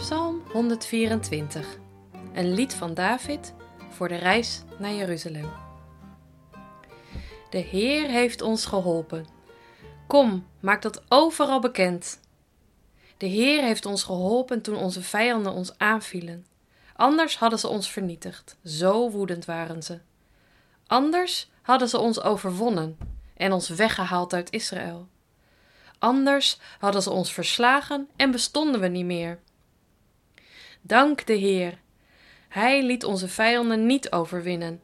Psalm 124. Een lied van David voor de reis naar Jeruzalem. De Heer heeft ons geholpen. Kom, maak dat overal bekend. De Heer heeft ons geholpen toen onze vijanden ons aanvielen. Anders hadden ze ons vernietigd, zo woedend waren ze. Anders hadden ze ons overwonnen en ons weggehaald uit Israël. Anders hadden ze ons verslagen en bestonden we niet meer. Dank de Heer. Hij liet onze vijanden niet overwinnen.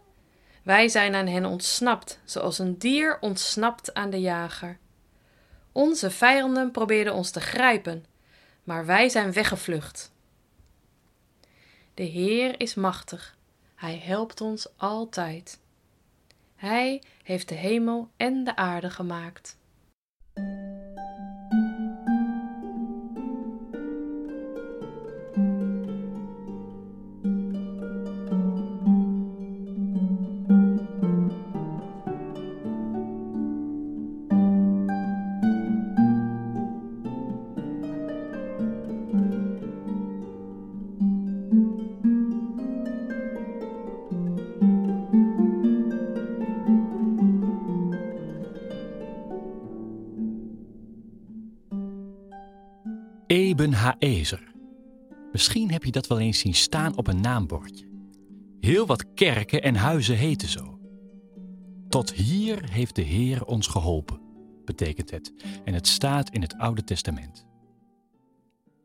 Wij zijn aan hen ontsnapt, zoals een dier ontsnapt aan de jager. Onze vijanden probeerden ons te grijpen, maar wij zijn weggevlucht. De Heer is machtig. Hij helpt ons altijd. Hij heeft de hemel en de aarde gemaakt. Eben Haezer. Misschien heb je dat wel eens zien staan op een naambordje. Heel wat kerken en huizen heten zo. Tot hier heeft de Heer ons geholpen, betekent het, en het staat in het Oude Testament.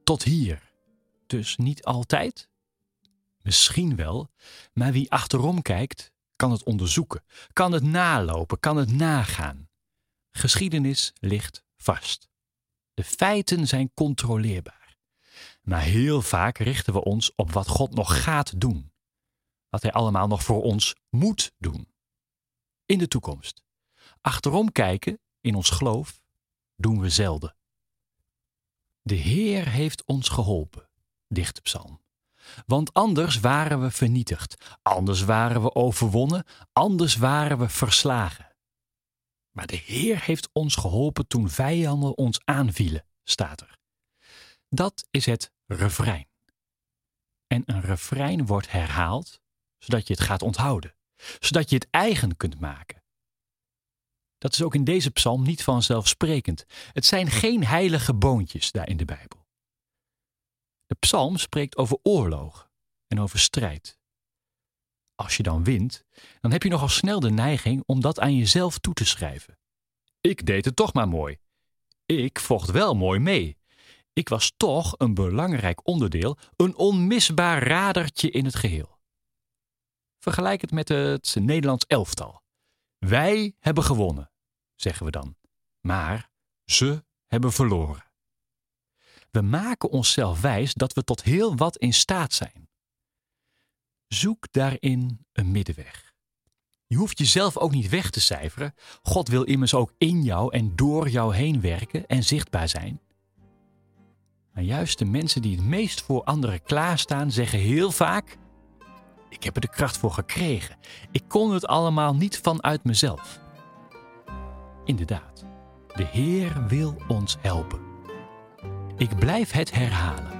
Tot hier, dus niet altijd? Misschien wel, maar wie achterom kijkt, kan het onderzoeken, kan het nalopen, kan het nagaan. Geschiedenis ligt vast. De feiten zijn controleerbaar. Maar heel vaak richten we ons op wat God nog gaat doen. Wat Hij allemaal nog voor ons moet doen. In de toekomst. Achterom kijken, in ons geloof, doen we zelden. De Heer heeft ons geholpen, dicht psalm. Want anders waren we vernietigd, anders waren we overwonnen, anders waren we verslagen. Maar de Heer heeft ons geholpen toen vijanden ons aanvielen, staat er. Dat is het refrein. En een refrein wordt herhaald zodat je het gaat onthouden, zodat je het eigen kunt maken. Dat is ook in deze psalm niet vanzelfsprekend. Het zijn geen heilige boontjes daar in de Bijbel. De psalm spreekt over oorlog en over strijd. Als je dan wint, dan heb je nogal snel de neiging om dat aan jezelf toe te schrijven. Ik deed het toch maar mooi. Ik vocht wel mooi mee. Ik was toch een belangrijk onderdeel, een onmisbaar radertje in het geheel. Vergelijk het met het Nederlands elftal. Wij hebben gewonnen, zeggen we dan. Maar ze hebben verloren. We maken onszelf wijs dat we tot heel wat in staat zijn. Zoek daarin een middenweg. Je hoeft jezelf ook niet weg te cijferen. God wil immers ook in jou en door jou heen werken en zichtbaar zijn. Maar juist de mensen die het meest voor anderen klaarstaan, zeggen heel vaak: Ik heb er de kracht voor gekregen. Ik kon het allemaal niet vanuit mezelf. Inderdaad, de Heer wil ons helpen. Ik blijf het herhalen.